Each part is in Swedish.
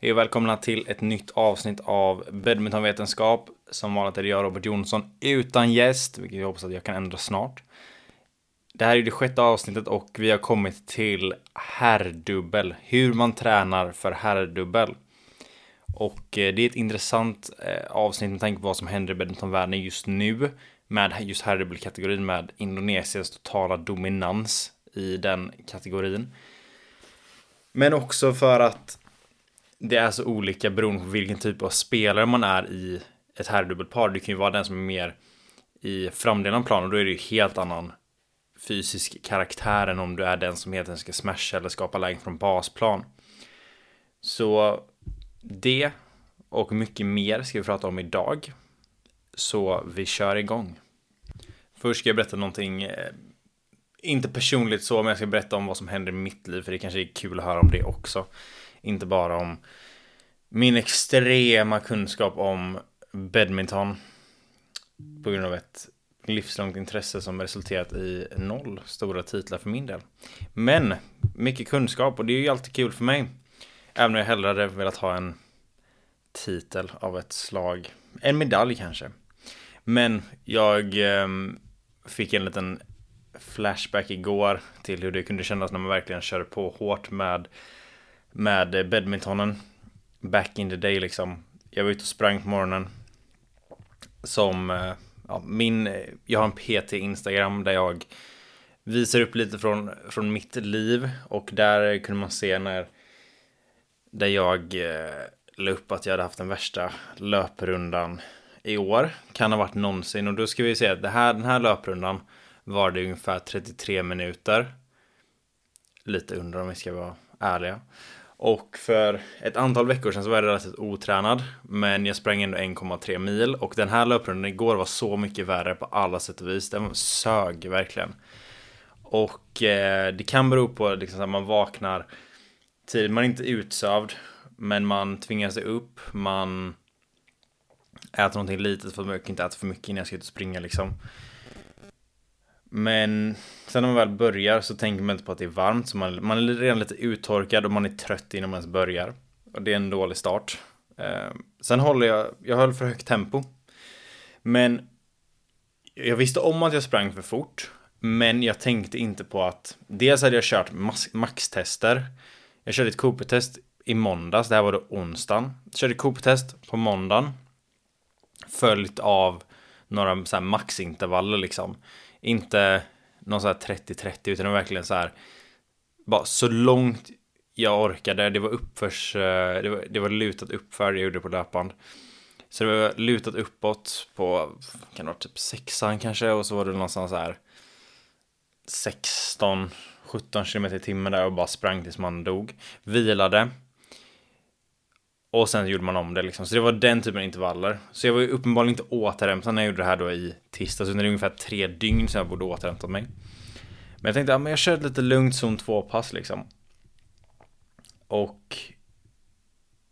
Hej och välkomna till ett nytt avsnitt av Badmintonvetenskap. Som vanligt är det jag, Robert Jonsson, utan gäst, vilket jag hoppas att jag kan ändra snart. Det här är det sjätte avsnittet och vi har kommit till herrdubbel. Hur man tränar för herrdubbel. Och eh, det är ett intressant eh, avsnitt med tanke på vad som händer i badmintonvärlden just nu. Med just herrdubbelkategorin med Indonesiens totala dominans i den kategorin. Men också för att det är så olika beroende på vilken typ av spelare man är i ett herrdubbelpar. Du kan ju vara den som är mer i framdelen av planen då är det ju helt annan fysisk karaktär än om du är den som helt enkelt ska smasha eller skapa lägen från basplan. Så det och mycket mer ska vi prata om idag. Så vi kör igång. Först ska jag berätta någonting, eh, inte personligt så, men jag ska berätta om vad som händer i mitt liv, för det kanske är kul att höra om det också. Inte bara om min extrema kunskap om badminton på grund av ett livslångt intresse som resulterat i noll stora titlar för min del. Men mycket kunskap och det är ju alltid kul för mig. Även om jag hellre hade velat ha en titel av ett slag. En medalj kanske. Men jag eh, fick en liten flashback igår till hur det kunde kännas när man verkligen körde på hårt med med eh, badmintonen back in the day liksom. Jag var ute och sprang på morgonen. Som eh, ja, min, eh, jag har en PT Instagram där jag visar upp lite från, från mitt liv och där kunde man se när där jag eh, la upp att jag hade haft den värsta löprundan i år. Kan ha varit någonsin och då ska vi se att det här, den här löprundan var det ungefär 33 minuter. Lite under om vi ska vara ärliga. Och för ett antal veckor sedan så var jag relativt otränad. Men jag sprang ändå 1,3 mil. Och den här löprundan igår var så mycket värre på alla sätt och vis. Den sög verkligen. Och eh, det kan bero på liksom, att man vaknar tidigt. Man är inte utsövd. Men man tvingar sig upp. Man äter någonting litet för att man kan inte äta för mycket innan jag ska ut och springa liksom. Men sen när man väl börjar så tänker man inte på att det är varmt. Så man, man är redan lite uttorkad och man är trött innan man ens börjar. Och det är en dålig start. Eh, sen håller jag, jag höll för högt tempo. Men jag visste om att jag sprang för fort. Men jag tänkte inte på att dels hade jag kört maxtester. Jag körde ett Cooper-test i måndags, det här var då onsdagen. Jag körde Cooper-test på måndagen. Följt av några så här maxintervaller liksom. Inte någon så här 30-30 utan det var verkligen så här. Bara så långt jag orkade. Det var uppförs. Eh, det var, det var lutat uppför. det Jag gjorde på löpband. Så det var lutat uppåt på, kan det vara typ sexan kanske och så var det någonstans så här 16, 17 km i timmen där och bara sprang tills man dog. Vilade. Och sen gjorde man om det liksom. Så det var den typen av intervaller. Så jag var ju uppenbarligen inte återhämtad när jag gjorde det här då i tisdags. Utan det är ungefär tre dygn sedan jag borde återhämtat mig. Men jag tänkte, ja men jag kör ett lite lugnt zon 2-pass liksom. Och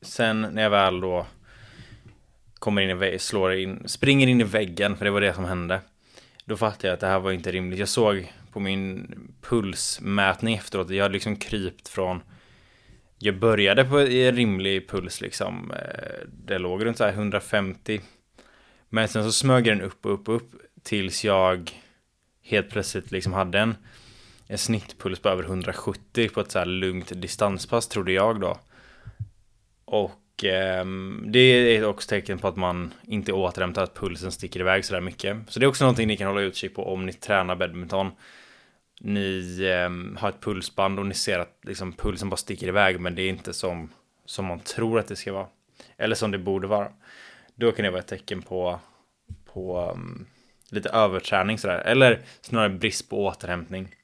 sen när jag väl då kommer in i slår in, springer in i väggen, för det var det som hände. Då fattade jag att det här var inte rimligt. Jag såg på min pulsmätning efteråt, jag hade liksom krypt från jag började på en rimlig puls liksom. Eh, det låg runt så här 150. Men sen så smög den upp och upp och upp tills jag helt plötsligt liksom hade en, en snittpuls på över 170 på ett så här lugnt distanspass trodde jag då. Och eh, det är också tecken på att man inte återhämtar att pulsen sticker iväg sådär mycket. Så det är också någonting ni kan hålla utkik på om ni tränar badminton ni eh, har ett pulsband och ni ser att liksom, pulsen bara sticker iväg men det är inte som, som man tror att det ska vara. Eller som det borde vara. Då kan det vara ett tecken på, på um, lite överträning sådär. Eller snarare brist på återhämtning.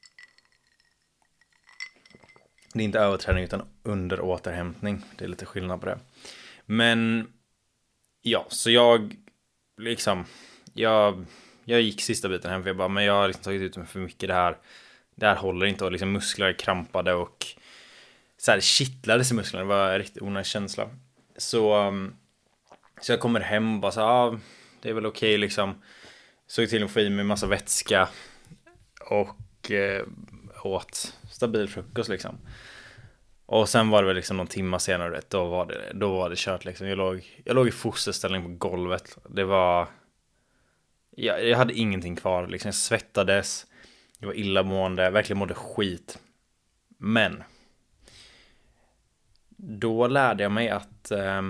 Det är inte överträning utan underåterhämtning. Det är lite skillnad på det. Men ja, så jag liksom, jag jag gick sista biten hem för jag bara, men jag har liksom tagit ut mig för mycket det här. Det här håller inte och liksom muskler krampade och så här kittlades i musklerna. Det var en riktigt onödig känsla. Så, um, så jag kommer hem och bara så ah, det är väl okej okay, liksom. Såg till att få i mig massa vätska och eh, åt stabil frukost liksom. Och sen var det väl liksom någon timma senare, då var det, då var det kört liksom. Jag låg, jag låg i fosterställning på golvet. Det var... Jag, jag hade ingenting kvar liksom. Jag svettades. Jag var illamående, verkligen mådde skit. Men. Då lärde jag mig att eh,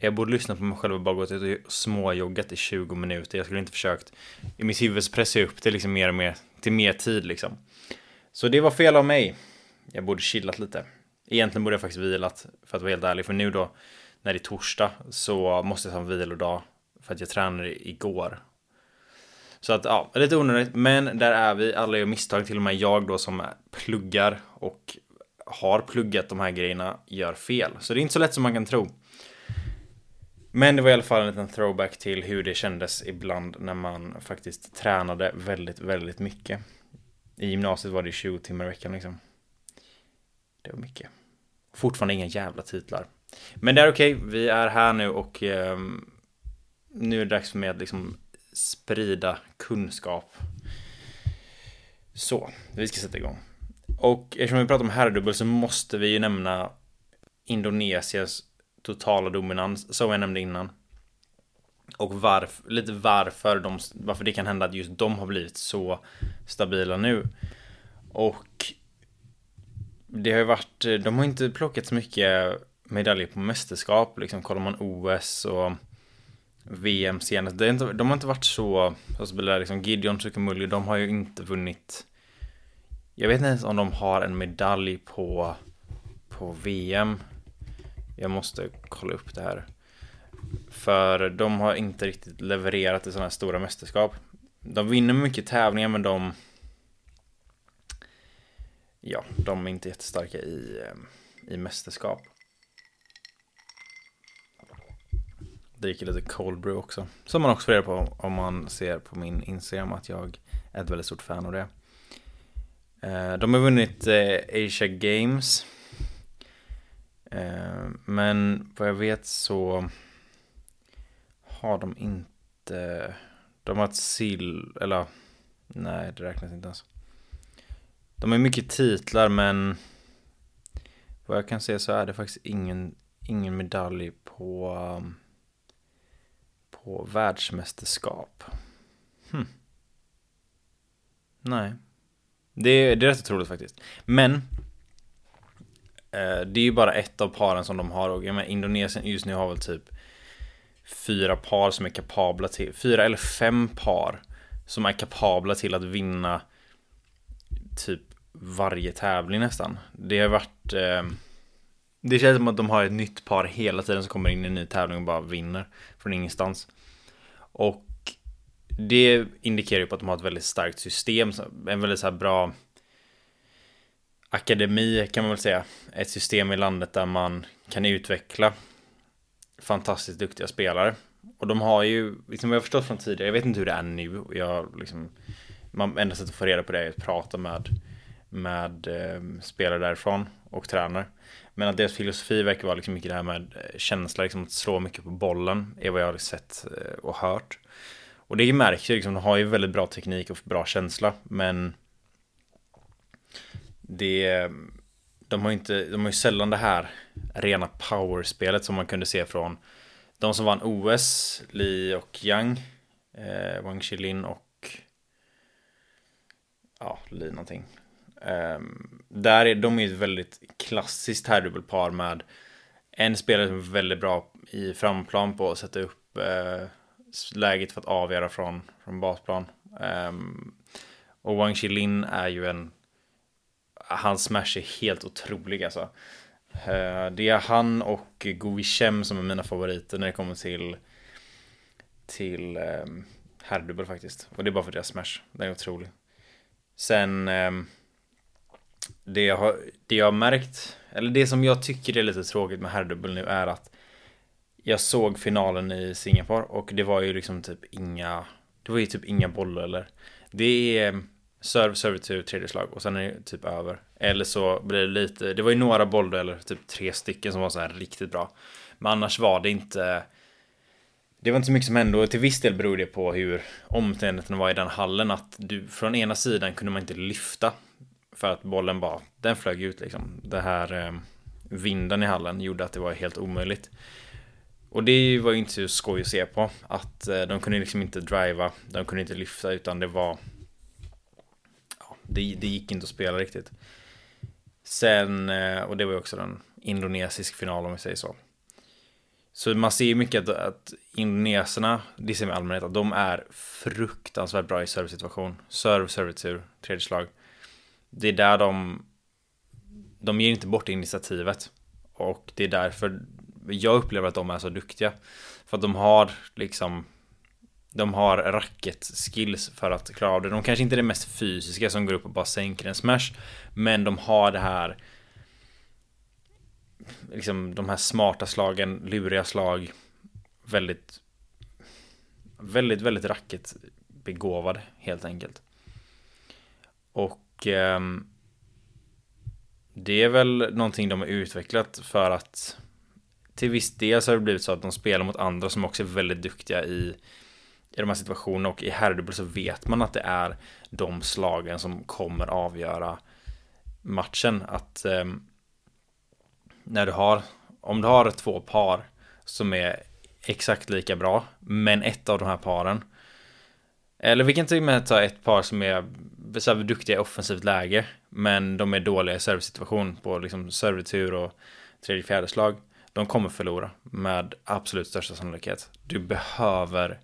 jag borde lyssna på mig själv och bara gått ut och småjoggat i 20 minuter. Jag skulle inte försökt. I mitt huvud så pressade jag upp det liksom mer och mer till mer tid liksom. Så det var fel av mig. Jag borde chillat lite. Egentligen borde jag faktiskt vilat för att vara helt ärlig. För nu då när det är torsdag så måste jag ta en vilodag för att jag tränade igår. Så att ja, lite onödigt. Men där är vi. Alla gör misstag. Till och med jag då som pluggar och har pluggat de här grejerna gör fel. Så det är inte så lätt som man kan tro. Men det var i alla fall en liten throwback till hur det kändes ibland när man faktiskt tränade väldigt, väldigt mycket. I gymnasiet var det 20 timmar i veckan liksom. Det var mycket. Fortfarande inga jävla titlar. Men det är okej, okay. vi är här nu och eh, nu är det dags för mig att liksom sprida kunskap. Så, vi ska sätta igång. Och eftersom vi pratar om herrdubbel så måste vi ju nämna Indonesiens totala dominans, som jag nämnde innan. Och varför, lite varför, de, varför det kan hända att just de har blivit så stabila nu. Och det har ju varit, de har inte plockat så mycket medaljer på mästerskap, liksom kollar man OS och VM senast. Det inte, de har inte varit så, alltså liksom Gideon Sukamuljo, de har ju inte vunnit jag vet inte ens om de har en medalj på, på VM. Jag måste kolla upp det här. För de har inte riktigt levererat i sådana här stora mästerskap. De vinner mycket tävlingar men de... Ja, de är inte jättestarka i, eh, i mästerskap. Dricker lite cold brew också. Som man också får reda på om man ser på min Instagram att jag är ett väldigt stort fan av det. Eh, de har vunnit eh, Asia Games. Eh, men vad jag vet så har de inte... De har ett sill... Eller... Nej, det räknas inte ens. De har mycket titlar men... Vad jag kan se så är det faktiskt ingen, ingen medalj på... Um, på världsmästerskap. Hm. Nej. Det, det är rätt otroligt faktiskt. Men eh, det är ju bara ett av paren som de har och jag menar, Indonesien just nu har väl typ fyra par som är kapabla till, fyra eller fem par som är kapabla till att vinna typ varje tävling nästan. Det har varit eh, det känns som att de har ett nytt par hela tiden som kommer in i en ny tävling och bara vinner från ingenstans. Och det indikerar ju på att de har ett väldigt starkt system, en väldigt så här bra akademi kan man väl säga. Ett system i landet där man kan utveckla fantastiskt duktiga spelare. Och de har ju, liksom vad jag förstått från tidigare, jag vet inte hur det är nu. Jag liksom, man, enda sättet att få reda på det är att prata med, med eh, spelare därifrån och tränare. Men att deras filosofi verkar vara liksom mycket det här med eh, känsla, liksom att slå mycket på bollen, är vad jag har sett eh, och hört. Och det märks ju liksom, de har ju väldigt bra teknik och bra känsla, men det, de har ju inte, de har ju sällan det här rena powerspelet som man kunde se från de som vann OS, Li och Yang, eh, Wang Qilin och ja, Li någonting. Ehm, där är de är ett väldigt klassiskt herrdubbelpar med en spelare som är väldigt bra i framplan på att sätta upp eh, läget för att avgöra från, från basplan. Um, och Wang Qilin är ju en... Hans smash är helt otrolig alltså. Uh, det är han och Gui Shem som är mina favoriter när det kommer till till um, herrdubbel faktiskt. Och det är bara för deras smash. Den är otrolig. Sen um, det, jag har, det jag har märkt, eller det som jag tycker är lite tråkigt med herrdubbel nu är att jag såg finalen i Singapore och det var ju liksom typ inga Det var ju typ inga bollar eller Det är eh, serve, serve to tredje slag och sen är det typ över. Eller så blir det lite Det var ju några bollar eller typ tre stycken som var så här riktigt bra. Men annars var det inte det var inte så mycket som hände och till viss del beror det på hur omständigheterna var i den hallen att du från ena sidan kunde man inte lyfta för att bollen bara den flög ut liksom. Det här eh, vinden i hallen gjorde att det var helt omöjligt. Och det var ju inte så skoj att se på. Att eh, de kunde liksom inte driva, de kunde inte lyfta utan det var... Ja, det, det gick inte att spela riktigt. Sen, eh, och det var ju också den indonesisk final om vi säger så. Så man ser ju mycket att, att indoneserna, det ser man i allmänhet, att de är fruktansvärt bra i servicesituation. Serve, servitur, tredje slag. Det är där de, de ger inte bort initiativet. Och det är därför jag upplever att de är så duktiga. För att de har liksom de har racket skills för att klara av det. De kanske inte är det mest fysiska som går upp och bara sänker en smash. Men de har det här liksom de här smarta slagen, luriga slag. Väldigt väldigt, väldigt racket begåvad helt enkelt. Och eh, det är väl någonting de har utvecklat för att till viss del så har det blivit så att de spelar mot andra som också är väldigt duktiga i i de här situationerna och i herrdubbel så vet man att det är de slagen som kommer avgöra matchen. Att eh, när du har, om du har två par som är exakt lika bra, men ett av de här paren eller vi kan till och med ta ett par som är så här, duktiga i offensivt läge, men de är dåliga i servicesituation på liksom servitur och tredje fjärde slag. De kommer förlora med absolut största sannolikhet. Du behöver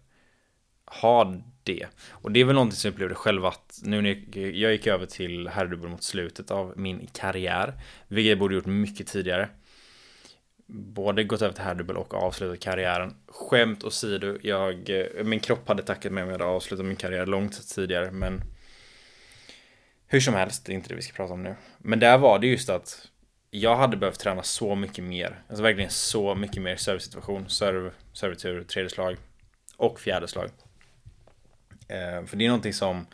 ha det. Och det är väl någonting som jag upplevde själv att nu när jag gick över till herrdubbel mot slutet av min karriär, vilket jag borde gjort mycket tidigare. Både gått över till herrdubbel och avslutat karriären. Skämt åsido, jag, min kropp hade tackat mig om jag hade avslutat min karriär långt tidigare, men hur som helst, det är inte det vi ska prata om nu. Men där var det just att jag hade behövt träna så mycket mer. Alltså verkligen så mycket mer servicesituation, serve, servitur, tredje slag och fjärde slag. Eh, för det är någonting som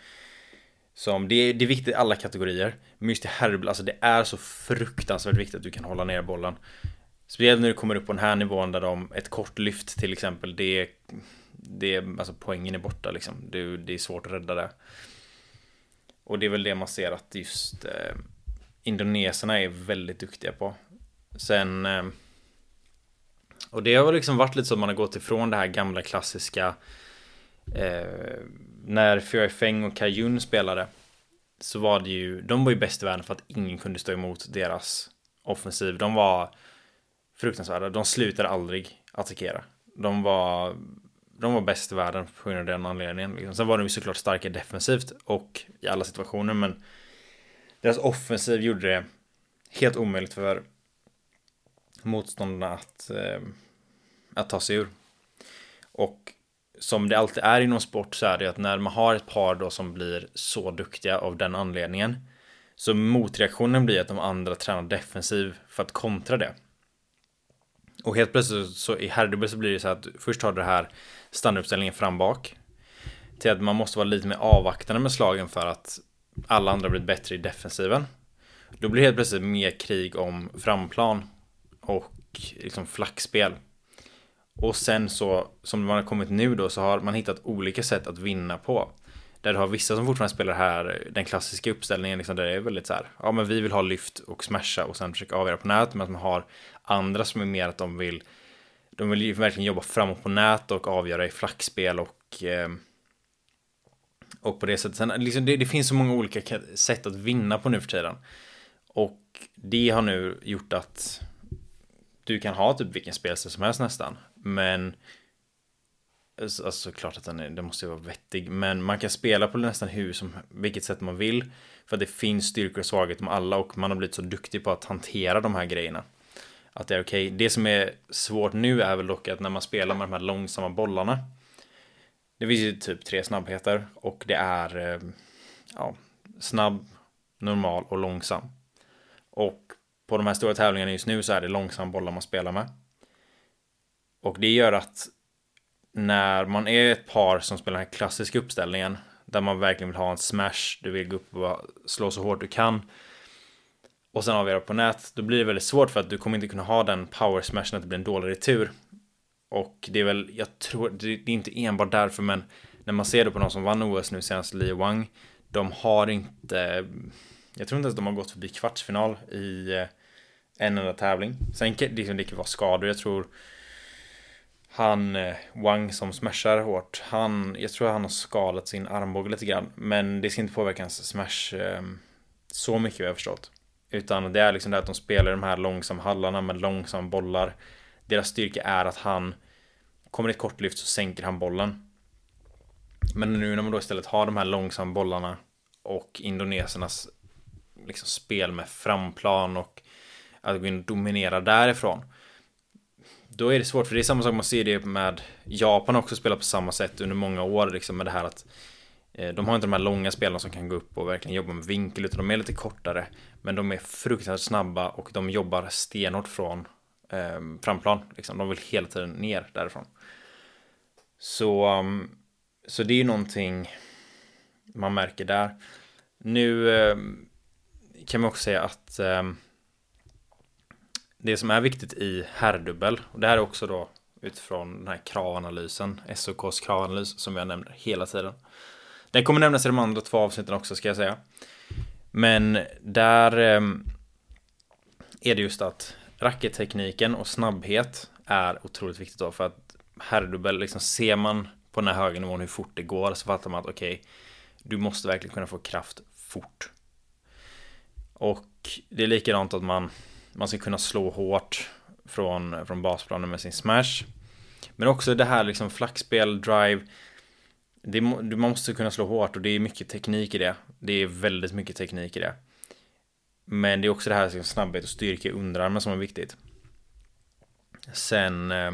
som det är, det är viktigt i alla kategorier. Men just i herrdubbel, alltså det är så fruktansvärt viktigt att du kan hålla ner bollen. Speciellt när du kommer upp på den här nivån där de, ett kort lyft till exempel, det det alltså poängen är borta liksom. Det, det är svårt att rädda det. Och det är väl det man ser att just eh, indoneserna är väldigt duktiga på. Sen eh, och det har liksom varit lite så att man har gått ifrån det här gamla klassiska eh, när Fury Feng och Kajun spelade så var det ju, de var ju bäst i världen för att ingen kunde stå emot deras offensiv. De var fruktansvärda, de slutade aldrig attackera. De var, de var bäst i världen på grund av den anledningen. Liksom. Sen var de ju såklart starka defensivt och i alla situationer, men deras offensiv gjorde det helt omöjligt för motståndarna att, eh, att ta sig ur. Och som det alltid är inom sport så är det att när man har ett par då som blir så duktiga av den anledningen så motreaktionen blir att de andra tränar defensiv för att kontra det. Och helt plötsligt så i herrdubbel så blir det så att först har du det här standarduppställningen fram bak till att man måste vara lite mer avvaktande med slagen för att alla andra blivit bättre i defensiven. Då blir det helt plötsligt mer krig om framplan och liksom flackspel. Och sen så, som man har kommit nu då, så har man hittat olika sätt att vinna på. Där du har vissa som fortfarande spelar här, den klassiska uppställningen, liksom, där det är väldigt så här, ja men vi vill ha lyft och smasha och sen försöka avgöra på nät, men att man har andra som är mer att de vill, de vill ju verkligen jobba framåt på nät och avgöra i flackspel och eh, och på det sättet, sen, liksom, det, det finns så många olika sätt att vinna på nu för tiden. Och det har nu gjort att du kan ha typ vilken spelstil som helst nästan. Men Alltså, klart att den, är, den måste vara vettig. Men man kan spela på nästan hur som, vilket sätt man vill. För att det finns styrkor och svagheter med alla och man har blivit så duktig på att hantera de här grejerna. Att det är okej. Okay. Det som är svårt nu är väl dock att när man spelar med de här långsamma bollarna. Det finns ju typ tre snabbheter och det är eh, ja, snabb, normal och långsam. Och på de här stora tävlingarna just nu så är det långsamma bollar man spelar med. Och det gör att när man är ett par som spelar den här klassiska uppställningen där man verkligen vill ha en smash, du vill gå upp och slå så hårt du kan och sen avgöra på nät, då blir det väldigt svårt för att du kommer inte kunna ha den power smashen att det blir en dålig retur. Och det är väl, jag tror, det är inte enbart därför, men när man ser det på någon som vann OS nu senast, Li Wang, de har inte, jag tror inte ens de har gått förbi kvartsfinal i, eh, en enda tävling. Sen kan liksom, det kan vara skador. Jag tror han eh, Wang som smashar hårt. Han, jag tror han har skalat sin armbåge lite grann. Men det ska inte påverka hans smash eh, så mycket vad jag förstått. Utan det är liksom det att de spelar de här långsamma hallarna med långsamma bollar. Deras styrka är att han kommer i ett kort lyft så sänker han bollen. Men nu när man då istället har de här långsamma bollarna och indonesernas liksom spel med framplan och att gå in och dominera därifrån. Då är det svårt, för det är samma sak man ser det med Japan också spelat på samma sätt under många år liksom med det här att eh, de har inte de här långa spelarna som kan gå upp och verkligen jobba med vinkel utan de är lite kortare. Men de är fruktansvärt snabba och de jobbar stenhårt från eh, framplan. Liksom. De vill hela tiden ner därifrån. Så, um, så det är ju någonting man märker där. Nu eh, kan man också säga att eh, det som är viktigt i herrdubbel, och det här är också då utifrån den här kravanalysen, SOKs kravanalys som jag nämner hela tiden. Den kommer nämnas i de andra två avsnitten också ska jag säga. Men där ehm, är det just att rackettekniken och snabbhet är otroligt viktigt då för att herrdubbel, liksom ser man på den här höga nivån hur fort det går så fattar man att okej, okay, du måste verkligen kunna få kraft fort. Och det är likadant att man, man ska kunna slå hårt från, från basplanen med sin smash. Men också det här liksom flackspel, drive. Det, man måste kunna slå hårt och det är mycket teknik i det. Det är väldigt mycket teknik i det. Men det är också det här liksom snabbhet och styrka i underarmen som är viktigt. Sen eh,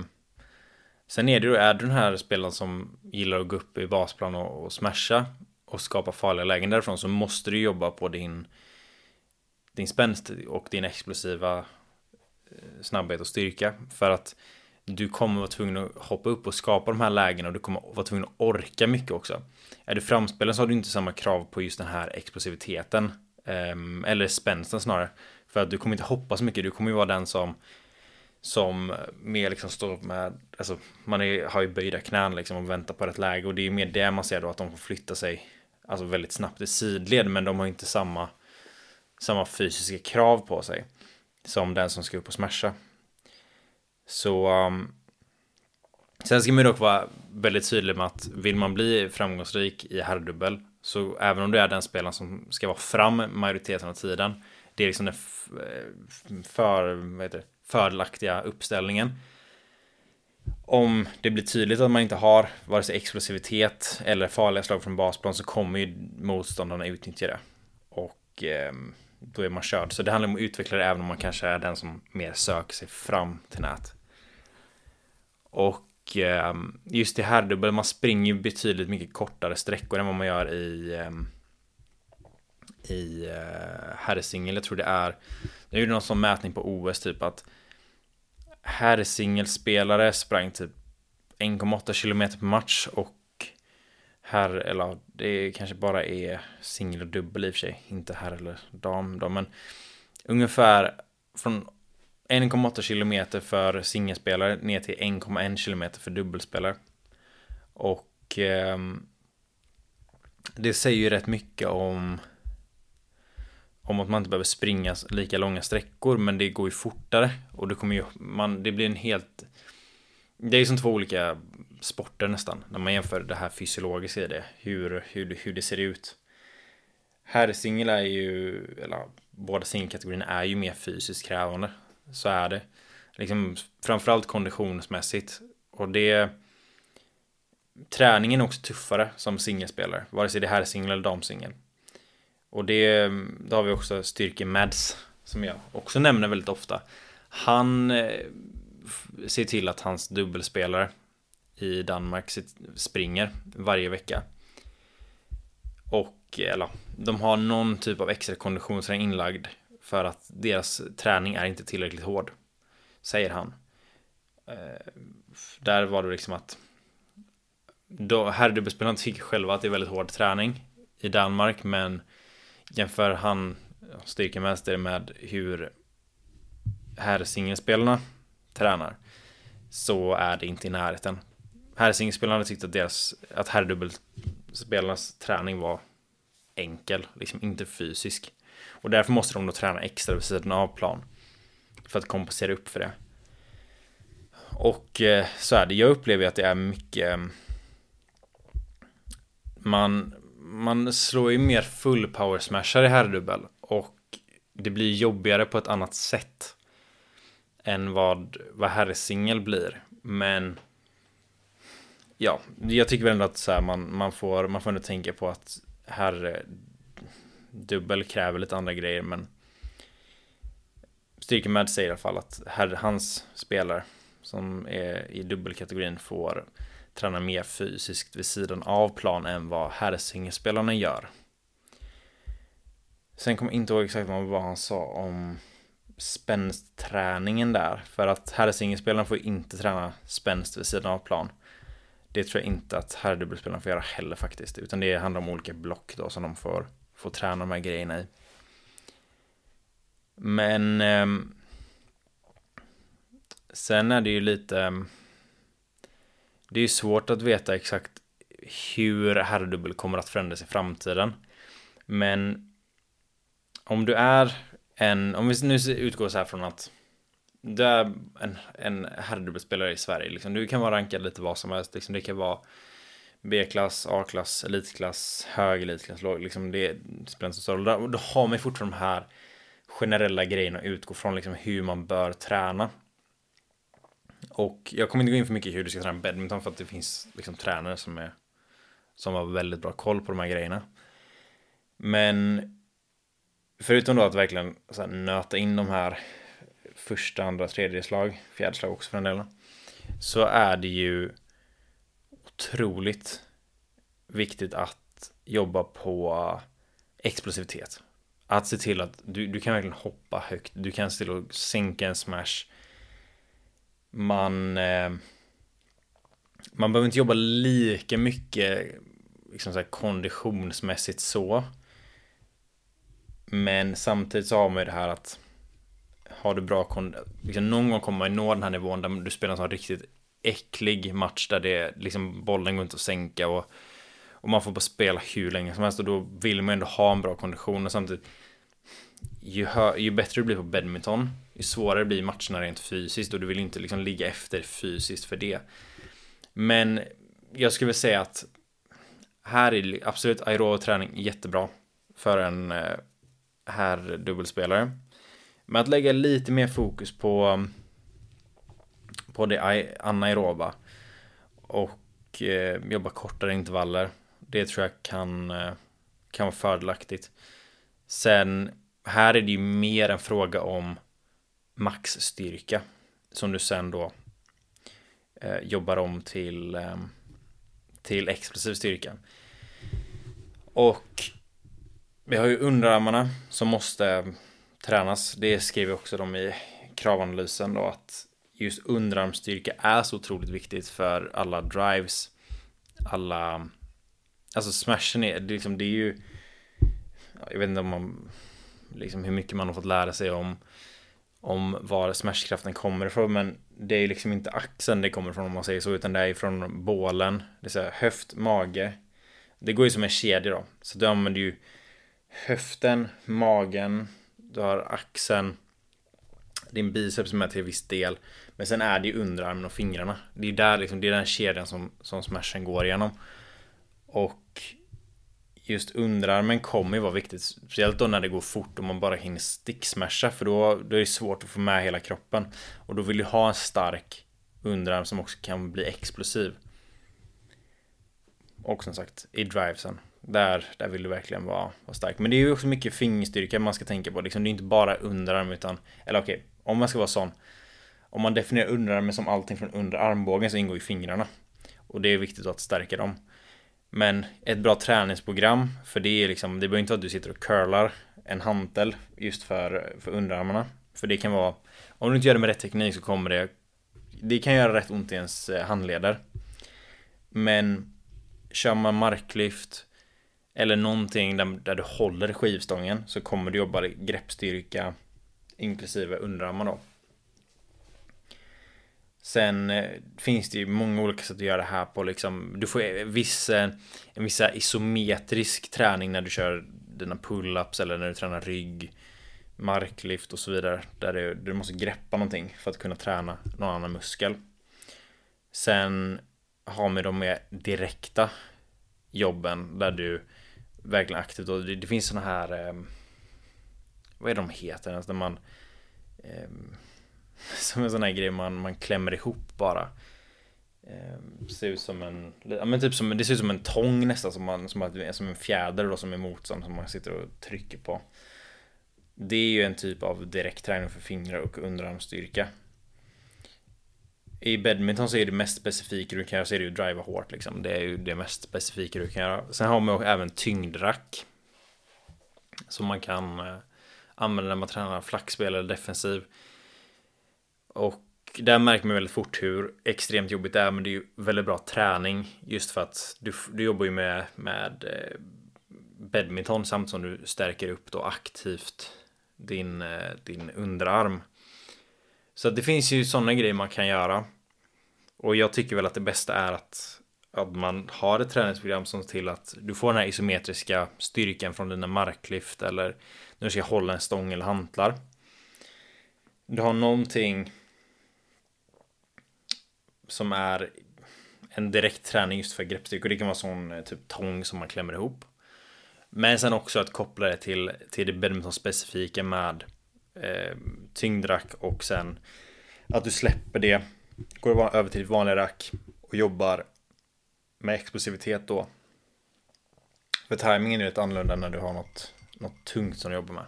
Sen är det ju, är du den här spelaren som gillar att gå upp i basplan och, och smasha och skapa farliga lägen därifrån så måste du jobba på din din spänst och din explosiva eh, snabbhet och styrka för att du kommer vara tvungen att hoppa upp och skapa de här lägena och du kommer vara tvungen att orka mycket också. Är du framspelen så har du inte samma krav på just den här explosiviteten ehm, eller spänsten snarare för att du kommer inte hoppa så mycket. Du kommer ju vara den som som mer liksom står med, alltså man är, har ju böjda knän liksom och väntar på rätt läge och det är mer det man ser då att de får flytta sig alltså väldigt snabbt i sidled men de har inte samma samma fysiska krav på sig som den som ska upp och smasha. Så um, sen ska man dock vara väldigt tydlig med att vill man bli framgångsrik i herrdubbel så även om du är den spelaren som ska vara fram majoriteten av tiden det är liksom den eh, för, vad heter det, fördelaktiga uppställningen. Om det blir tydligt att man inte har vare sig explosivitet eller farliga slag från basplan så kommer ju motståndarna utnyttja det. Och eh, då är man körd. Så det handlar om att utveckla det även om man kanske är den som mer söker sig fram till nät. Och eh, just i herrdubbel, man springer ju betydligt mycket kortare sträckor än vad man gör i eh, i eh, herrsingel. Jag tror det är, Jag gjorde någon sån mätning på OS typ att herrsingelspelare sprang typ 1,8 km per match och herr, eller det kanske bara är singel och dubbel i och för sig, inte herr eller dam då, men ungefär från 1,8 kilometer för singelspelare ner till 1,1 kilometer för dubbelspelare. Och eh, det säger ju rätt mycket om om att man inte behöver springa lika långa sträckor men det går ju fortare och det kommer ju man det blir en helt det är ju som två olika sporter nästan när man jämför det här fysiologiska i det hur, hur, hur det ser ut. Herrsingel är ju eller båda singelkategorierna är ju mer fysiskt krävande. Så är det. Liksom framförallt konditionsmässigt. Och det träningen är också tuffare som singelspelare vare sig det är herrsingel eller damsingel. Och det, då har vi också Styrke Mads som jag också nämner väldigt ofta. Han eh, ser till att hans dubbelspelare i Danmark springer varje vecka. Och eller, de har någon typ av extra konditionsträning inlagd för att deras träning är inte tillräckligt hård. Säger han. Eh, där var det liksom att herrdubbelspelarna tycker själva att det är väldigt hård träning i Danmark men jämför han styrkemästare med hur herrsingelspelarna tränar så är det inte i närheten. Herrsingelspelarna tyckte att deras att herrdubbelspelarnas träning var enkel, liksom inte fysisk. Och därför måste de då träna extra vid sidan av plan. för att kompensera upp för det. Och eh, så är det, jag upplever att det är mycket eh, man, man slår ju mer full power smashar i herrdubbel och det blir jobbigare på ett annat sätt än vad, vad herrsingel blir. Men ja, jag tycker väl ändå att så här, man, man, får, man får ändå tänka på att här eh, dubbel kräver lite andra grejer men Styrkemad säger i alla fall att här, hans spelare som är i dubbelkategorin får träna mer fysiskt vid sidan av plan än vad herrsingelspelarna gör. Sen kommer jag inte ihåg exakt vad han sa om spänstträningen där. För att herrsingelspelarna får inte träna spänst vid sidan av plan. Det tror jag inte att herrdubbelspelarna får göra heller faktiskt. Utan det handlar om olika block då som de får, får träna de här grejerna i. Men eh, sen är det ju lite ehm, det är ju svårt att veta exakt hur herrdubbel kommer att förändras i framtiden. Men om du är en, om vi nu utgår så här från att du är en, en herrdubbelspelare i Sverige, liksom. du kan vara rankad lite vad som helst, liksom. det kan vara B-klass, A-klass, elitklass, hög elitklass, låg, liksom det spelar inte så stor roll. Då har man fortfarande de här generella grejerna att utgå från, liksom hur man bör träna. Och jag kommer inte gå in för mycket i hur du ska träna badminton för att det finns liksom tränare som är som har väldigt bra koll på de här grejerna. Men förutom då att verkligen så här, nöta in de här första, andra, tredje slag, fjärde slag också för den delen. Så är det ju otroligt viktigt att jobba på explosivitet. Att se till att du, du kan verkligen hoppa högt, du kan se till att sänka en smash man eh, man behöver inte jobba lika mycket liksom så här, konditionsmässigt så. Men samtidigt så har man ju det här att har du bra kondition, liksom någon gång kommer man nå den här nivån där du spelar en sån riktigt äcklig match där det liksom bollen går inte att sänka och, och man får bara spela hur länge som helst och då vill man ändå ha en bra kondition och samtidigt ju, hö, ju bättre du blir på badminton, ju svårare blir matcherna rent fysiskt och du vill inte liksom ligga efter fysiskt för det. Men jag skulle säga att här är absolut aerob träning jättebra för en eh, här dubbelspelare. Men att lägga lite mer fokus på på det anaeroba och eh, jobba kortare intervaller. Det tror jag kan eh, kan vara fördelaktigt. Sen här är det ju mer en fråga om maxstyrka som du sen då eh, jobbar om till eh, till explosiv styrka. Och vi har ju underarmarna som måste tränas. Det skriver också de i kravanalysen då att just underarmstyrka är så otroligt viktigt för alla drives. Alla, alltså smashen är, det, liksom, det är ju, jag vet inte om man liksom hur mycket man har fått lära sig om om var smashkraften kommer ifrån men det är liksom inte axeln det kommer ifrån om man säger så utan det är från bålen det är säga höft, mage det går ju som en kedja då så du använder ju höften, magen du har axeln din biceps med till viss del men sen är det ju underarmen och fingrarna det är där liksom, det är den kedjan som, som smashen går igenom och just underarmen kommer ju vara viktigt. Speciellt då när det går fort och man bara hinner sticksmasha. För då, då är det svårt att få med hela kroppen. Och då vill du ha en stark underarm som också kan bli explosiv. Och som sagt, i drivesen. Där, där vill du verkligen vara, vara stark. Men det är ju också mycket fingerstyrka man ska tänka på. Liksom, det är inte bara underarm utan... Eller okej, okay, om man ska vara sån. Om man definierar underarmen som allting från under armbågen så ingår ju fingrarna. Och det är viktigt att stärka dem. Men ett bra träningsprogram, för det är liksom, det behöver inte vara att du sitter och curlar en hantel just för, för underarmarna. För det kan vara, om du inte gör det med rätt teknik så kommer det, det kan göra rätt ont i ens eh, handleder. Men kör man marklyft eller någonting där, där du håller skivstången så kommer du jobba greppstyrka inklusive underarmar då. Sen eh, finns det ju många olika sätt att göra det här på liksom. Du får eh, viss, eh, en viss isometrisk träning när du kör dina pull-ups eller när du tränar rygg. marklyft och så vidare. Där du, du måste greppa någonting för att kunna träna någon annan muskel. Sen har vi de mer direkta jobben där du verkligen aktivt och det, det finns såna här eh, vad är de heter ens när man eh, som en sån här grej man, man klämmer ihop bara eh, ser ut som en ja, men typ som det ser ut som en tång nästan som man som, att, som en fjäder då som är motstånd som man sitter och trycker på. Det är ju en typ av direkt träning för fingrar och underarmsstyrka. I badminton så är det mest specifika du kan göra så är det ju driva hårt liksom. Det är ju det mest specifika du kan göra. Sen har man även tyngdrack. Som man kan eh, använda när man tränar flackspel eller defensiv. Och där märker man väldigt fort hur extremt jobbigt det är, men det är ju väldigt bra träning just för att du, du jobbar ju med, med eh, badminton samtidigt som du stärker upp då aktivt din, eh, din underarm. Så det finns ju sådana grejer man kan göra. Och jag tycker väl att det bästa är att, att man har ett träningsprogram som till att du får den här isometriska styrkan från dina marklyft eller när du ska hålla en stång eller hantlar. Du har någonting som är en direkt träning just för greppstyrka och det kan vara sån eh, typ tång som man klämmer ihop. Men sen också att koppla det till, till det badminton specifika med eh, tyngdrack och sen att du släpper det, går över till ett vanligt rack och jobbar med explosivitet då. För tajmingen är lite annorlunda när du har något, något tungt som du jobbar med.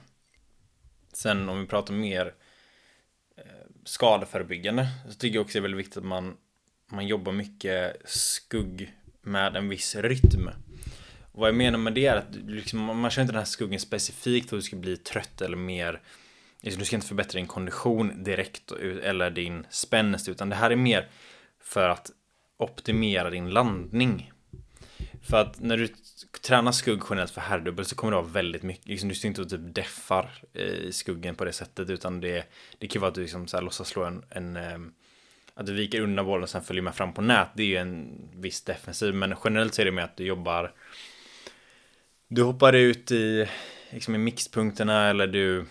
Sen om vi pratar mer eh, skadeförebyggande så tycker jag också det är väldigt viktigt att man, man jobbar mycket skugg med en viss rytm. Och vad jag menar med det är att liksom, man kör inte den här skuggen specifikt och du ska bli trött eller mer du ska inte förbättra din kondition direkt eller din spänst utan det här är mer för att optimera din landning. För att när du tränar skugg generellt för herrdubbel så kommer det vara väldigt mycket, liksom, du står inte och typ deffar eh, i skuggen på det sättet utan det, det kan vara att du liksom så här låtsas slå en, en ehm, att du viker undan bollen och sen följer med fram på nät. Det är ju en viss defensiv men generellt så är det med att du jobbar du hoppar ut i, liksom i mixpunkterna eller du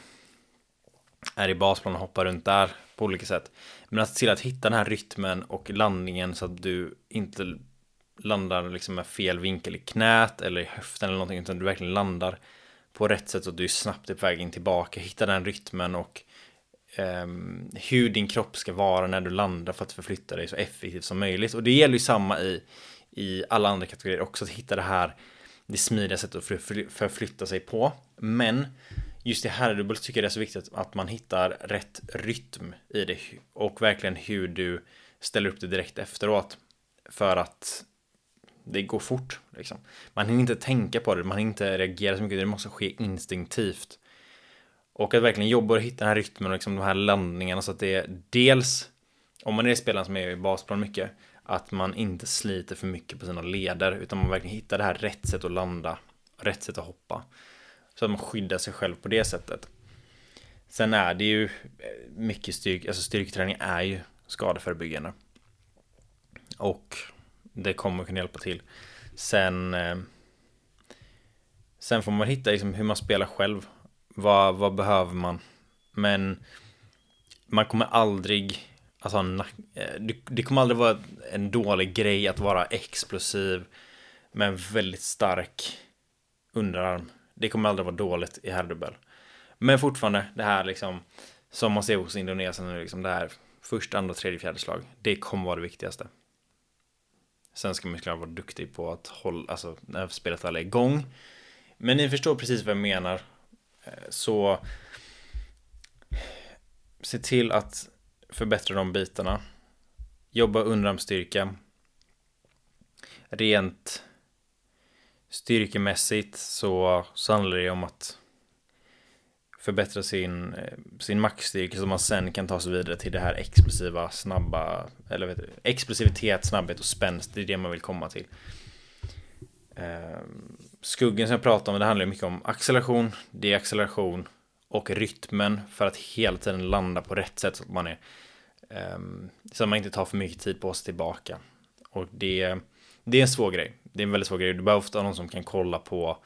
är i basplan och hoppar runt där på olika sätt. Men att se till att hitta den här rytmen och landningen så att du inte landar liksom med fel vinkel i knät eller i höften eller någonting utan du verkligen landar på rätt sätt så att du är snabbt på väg in tillbaka. Hitta den rytmen och um, hur din kropp ska vara när du landar för att förflytta dig så effektivt som möjligt. Och det gäller ju samma i, i alla andra kategorier också, att hitta det här det smidiga sättet att förflytta sig på. Men just i herrdubbel tycker jag det är så viktigt att man hittar rätt rytm i det och verkligen hur du ställer upp det direkt efteråt. För att det går fort. Liksom. Man hinner inte tänka på det, man hinner inte reagera så mycket, det måste ske instinktivt. Och att verkligen jobba och hitta den här rytmen och liksom de här landningarna så att det är dels, om man är spelaren som är i basplan mycket, att man inte sliter för mycket på sina leder utan man verkligen hittar det här rätt sätt att landa, rätt sätt att hoppa. Så att man skyddar sig själv på det sättet. Sen är det ju eh, mycket styrk, alltså styrketräning är ju skadeförebyggande. Och det kommer kunna hjälpa till. Sen eh, Sen får man hitta liksom hur man spelar själv. Vad, vad behöver man? Men man kommer aldrig Alltså, eh, det kommer aldrig vara en dålig grej att vara explosiv med en väldigt stark underarm. Det kommer aldrig vara dåligt i herrdubbel. Men fortfarande det här liksom som man ser hos Indonesien nu liksom det här första, andra, tredje, fjärde slag. Det kommer vara det viktigaste. Sen ska man ju vara duktig på att hålla, alltså när spelet väl är igång. Men ni förstår precis vad jag menar. Eh, så se till att förbättra de bitarna. Jobba underarmsstyrka. Rent styrkemässigt så, så handlar det om att förbättra sin, eh, sin maxstyrka så man sen kan ta sig vidare till det här explosiva, snabba, eller vet du, explosivitet, snabbhet och spänst. Det är det man vill komma till. Ehm, skuggen som jag pratade om, det handlar mycket om acceleration, deacceleration och rytmen för att hela tiden landa på rätt sätt så att man är ehm, så att man inte tar för mycket tid på sig tillbaka. Och det, det är en svår grej. Det är en väldigt svår grej. Du behöver ofta någon som kan kolla på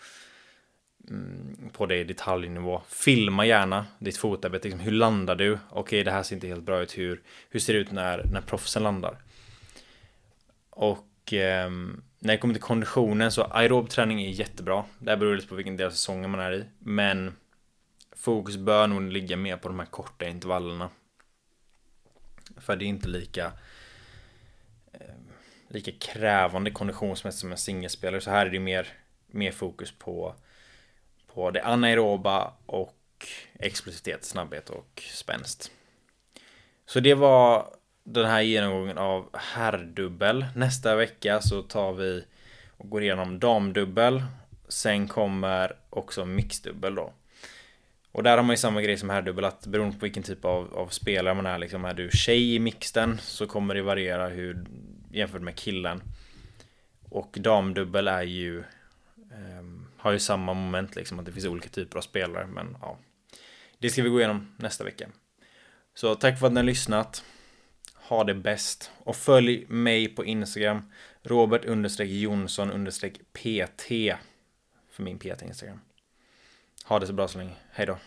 mm, på det i detaljnivå. Filma gärna ditt fotarbete. Liksom, hur landar du? Okej, det här ser inte helt bra ut. Hur, hur ser det ut när, när proffsen landar? Och eh, när det kommer till konditionen så aerob träning är jättebra. Det här beror lite på vilken del av säsongen man är i. Men fokus bör nog ligga mer på de här korta intervallerna. För det är inte lika eh, lika krävande konditionsmässigt som en singelspelare. Så här är det mer, mer fokus på, på det anaeroba och explosivitet, snabbhet och spänst. Så det var den här genomgången av herrdubbel. Nästa vecka så tar vi och går igenom damdubbel. Sen kommer också mixdubbel då. Och där har man ju samma grej som herrdubbel att beroende på vilken typ av, av spelare man är liksom är du tjej i mixten så kommer det variera hur jämfört med killen. Och damdubbel är ju eh, har ju samma moment liksom att det finns olika typer av spelare men ja. Det ska vi gå igenom nästa vecka. Så tack för att ni har lyssnat. Ha det bäst och följ mig på Instagram Robert understreck Jonsson understreck PT för min PT Instagram. Ha det så bra så länge. Hej då.